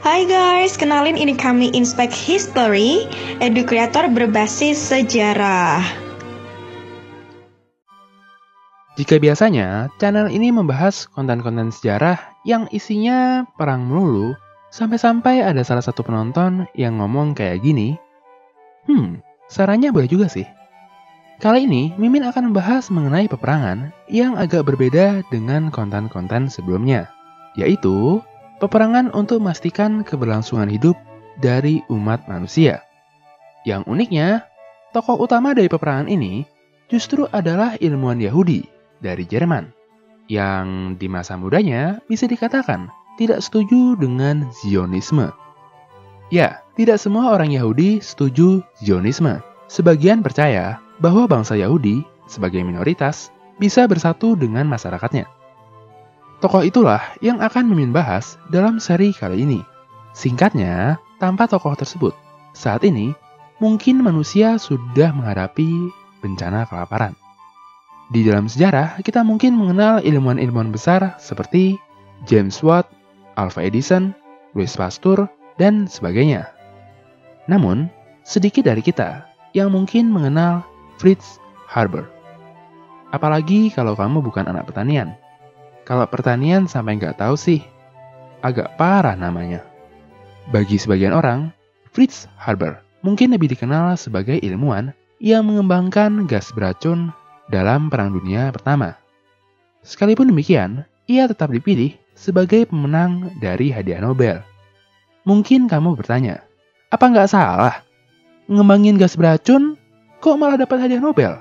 Hai guys, kenalin ini kami Inspect History, edukreator berbasis sejarah. Jika biasanya channel ini membahas konten-konten sejarah yang isinya perang melulu, sampai-sampai ada salah satu penonton yang ngomong kayak gini, Hmm, sarannya boleh juga sih. Kali ini, Mimin akan membahas mengenai peperangan yang agak berbeda dengan konten-konten sebelumnya, yaitu peperangan untuk memastikan keberlangsungan hidup dari umat manusia. Yang uniknya, tokoh utama dari peperangan ini justru adalah ilmuwan Yahudi dari Jerman, yang di masa mudanya bisa dikatakan tidak setuju dengan Zionisme. Ya, tidak semua orang Yahudi setuju Zionisme. Sebagian percaya bahwa bangsa Yahudi, sebagai minoritas, bisa bersatu dengan masyarakatnya. Tokoh itulah yang akan Mimin bahas dalam seri kali ini. Singkatnya, tanpa tokoh tersebut, saat ini mungkin manusia sudah menghadapi bencana kelaparan. Di dalam sejarah, kita mungkin mengenal ilmuwan-ilmuwan besar seperti James Watt, Alva Edison, Louis Pasteur, dan sebagainya. Namun, sedikit dari kita yang mungkin mengenal Fritz Haber. Apalagi kalau kamu bukan anak pertanian. Kalau pertanian sampai nggak tahu sih, agak parah namanya. Bagi sebagian orang, Fritz Haber mungkin lebih dikenal sebagai ilmuwan yang mengembangkan gas beracun dalam Perang Dunia Pertama. Sekalipun demikian, ia tetap dipilih sebagai pemenang dari hadiah Nobel. Mungkin kamu bertanya, apa nggak salah? Ngembangin gas beracun kok malah dapat hadiah Nobel?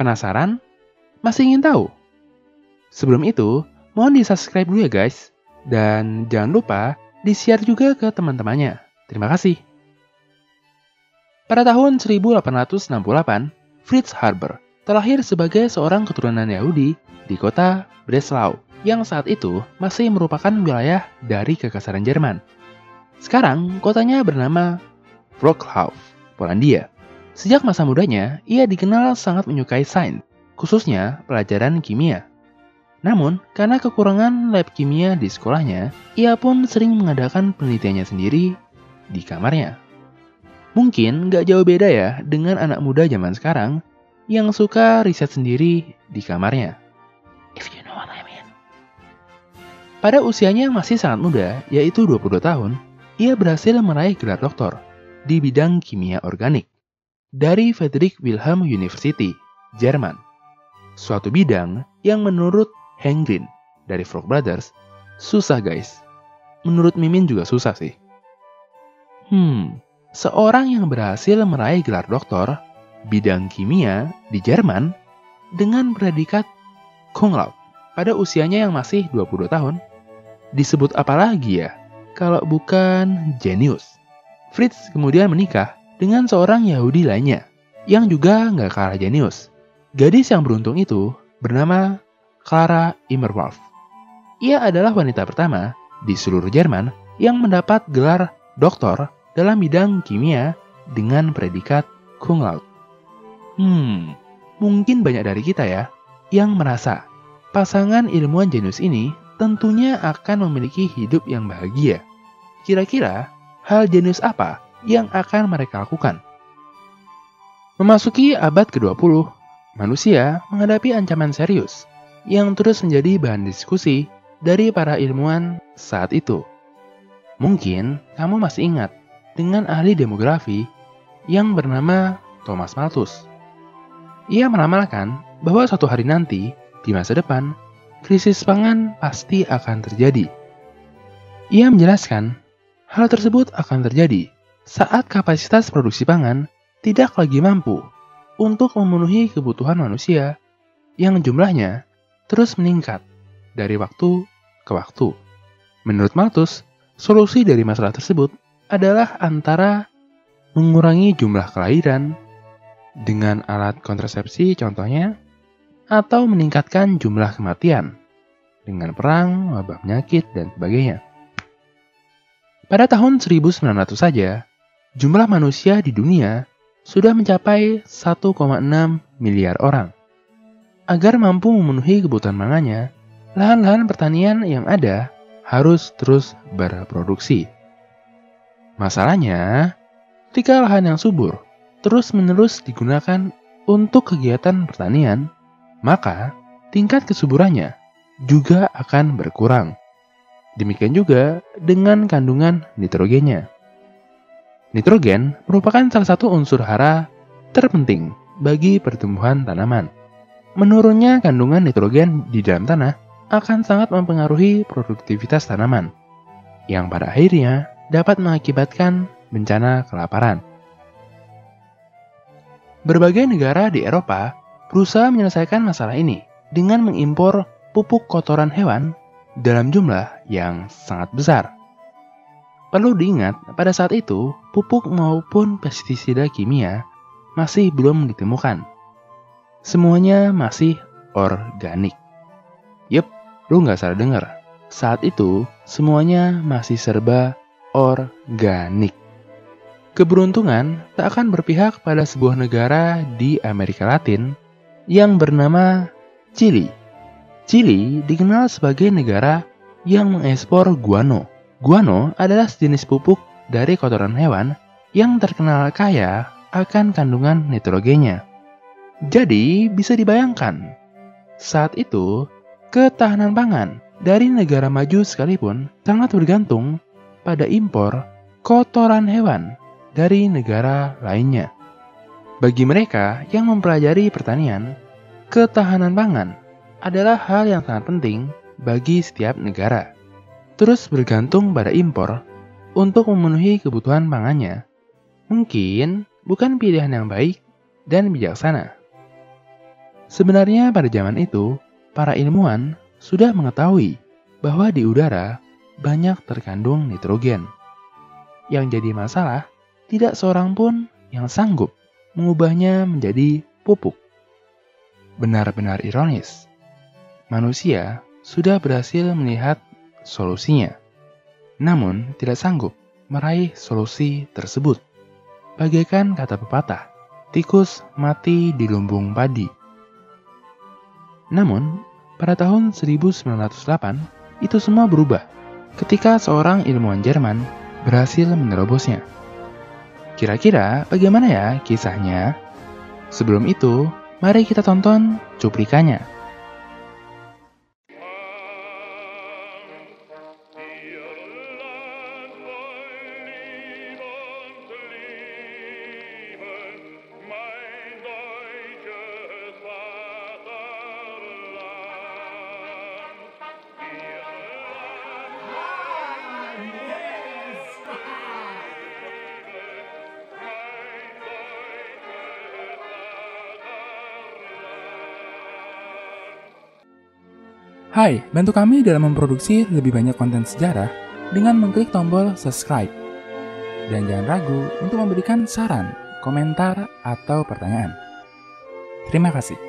Penasaran? Masih ingin tahu? Sebelum itu, mohon di-subscribe dulu ya guys. Dan jangan lupa di-share juga ke teman-temannya. Terima kasih. Pada tahun 1868, Fritz Haber terlahir sebagai seorang keturunan Yahudi di kota Breslau yang saat itu masih merupakan wilayah dari kekasaran Jerman. Sekarang, kotanya bernama Wrocław, Polandia. Sejak masa mudanya, ia dikenal sangat menyukai sains, khususnya pelajaran kimia. Namun, karena kekurangan lab kimia di sekolahnya, ia pun sering mengadakan penelitiannya sendiri di kamarnya. Mungkin nggak jauh beda ya dengan anak muda zaman sekarang yang suka riset sendiri di kamarnya. If you know what I mean. Pada usianya yang masih sangat muda, yaitu 22 tahun, ia berhasil meraih gelar doktor di bidang kimia organik dari Friedrich Wilhelm University, Jerman. Suatu bidang yang menurut Hank Green dari Frog Brothers susah guys. Menurut Mimin juga susah sih. Hmm, seorang yang berhasil meraih gelar doktor bidang kimia di Jerman dengan predikat laude pada usianya yang masih 22 tahun. Disebut apa lagi ya? Kalau bukan jenius. Fritz kemudian menikah dengan seorang Yahudi lainnya, yang juga nggak kalah jenius. Gadis yang beruntung itu bernama Clara Immerwolf. Ia adalah wanita pertama di seluruh Jerman yang mendapat gelar doktor dalam bidang kimia dengan predikat laude. Hmm, mungkin banyak dari kita ya yang merasa pasangan ilmuwan jenius ini tentunya akan memiliki hidup yang bahagia. Kira-kira hal jenius apa yang akan mereka lakukan. Memasuki abad ke-20, manusia menghadapi ancaman serius yang terus menjadi bahan diskusi dari para ilmuwan saat itu. Mungkin kamu masih ingat dengan ahli demografi yang bernama Thomas Malthus. Ia meramalkan bahwa suatu hari nanti, di masa depan, krisis pangan pasti akan terjadi. Ia menjelaskan hal tersebut akan terjadi saat kapasitas produksi pangan tidak lagi mampu untuk memenuhi kebutuhan manusia yang jumlahnya terus meningkat dari waktu ke waktu. Menurut Malthus, solusi dari masalah tersebut adalah antara mengurangi jumlah kelahiran dengan alat kontrasepsi contohnya, atau meningkatkan jumlah kematian dengan perang, wabah penyakit, dan sebagainya. Pada tahun 1900 saja, jumlah manusia di dunia sudah mencapai 1,6 miliar orang. Agar mampu memenuhi kebutuhan mangannya, lahan-lahan pertanian yang ada harus terus berproduksi. Masalahnya, ketika lahan yang subur terus-menerus digunakan untuk kegiatan pertanian, maka tingkat kesuburannya juga akan berkurang. Demikian juga dengan kandungan nitrogennya. Nitrogen merupakan salah satu unsur hara terpenting bagi pertumbuhan tanaman. Menurunnya kandungan nitrogen di dalam tanah akan sangat mempengaruhi produktivitas tanaman, yang pada akhirnya dapat mengakibatkan bencana kelaparan. Berbagai negara di Eropa berusaha menyelesaikan masalah ini dengan mengimpor pupuk kotoran hewan dalam jumlah yang sangat besar. Perlu diingat, pada saat itu pupuk maupun pestisida kimia masih belum ditemukan. Semuanya masih organik. Yep, Lu nggak salah dengar. Saat itu, semuanya masih serba organik. Keberuntungan tak akan berpihak pada sebuah negara di Amerika Latin yang bernama Chili. Chili dikenal sebagai negara yang mengekspor guano. Guano adalah sejenis pupuk dari kotoran hewan yang terkenal kaya akan kandungan nitrogennya. Jadi, bisa dibayangkan, saat itu Ketahanan pangan dari negara maju sekalipun sangat bergantung pada impor kotoran hewan dari negara lainnya. Bagi mereka yang mempelajari pertanian, ketahanan pangan adalah hal yang sangat penting bagi setiap negara. Terus bergantung pada impor untuk memenuhi kebutuhan pangannya, mungkin bukan pilihan yang baik dan bijaksana. Sebenarnya pada zaman itu, para ilmuwan sudah mengetahui bahwa di udara banyak terkandung nitrogen. Yang jadi masalah, tidak seorang pun yang sanggup mengubahnya menjadi pupuk. Benar-benar ironis, manusia sudah berhasil melihat solusinya, namun tidak sanggup meraih solusi tersebut. Bagaikan kata pepatah, tikus mati di lumbung padi. Namun, pada tahun 1908, itu semua berubah ketika seorang ilmuwan Jerman berhasil menerobosnya. Kira-kira bagaimana ya kisahnya? Sebelum itu, mari kita tonton cuplikannya. Hai, bantu kami dalam memproduksi lebih banyak konten sejarah dengan mengklik tombol subscribe. Dan jangan ragu untuk memberikan saran, komentar, atau pertanyaan. Terima kasih.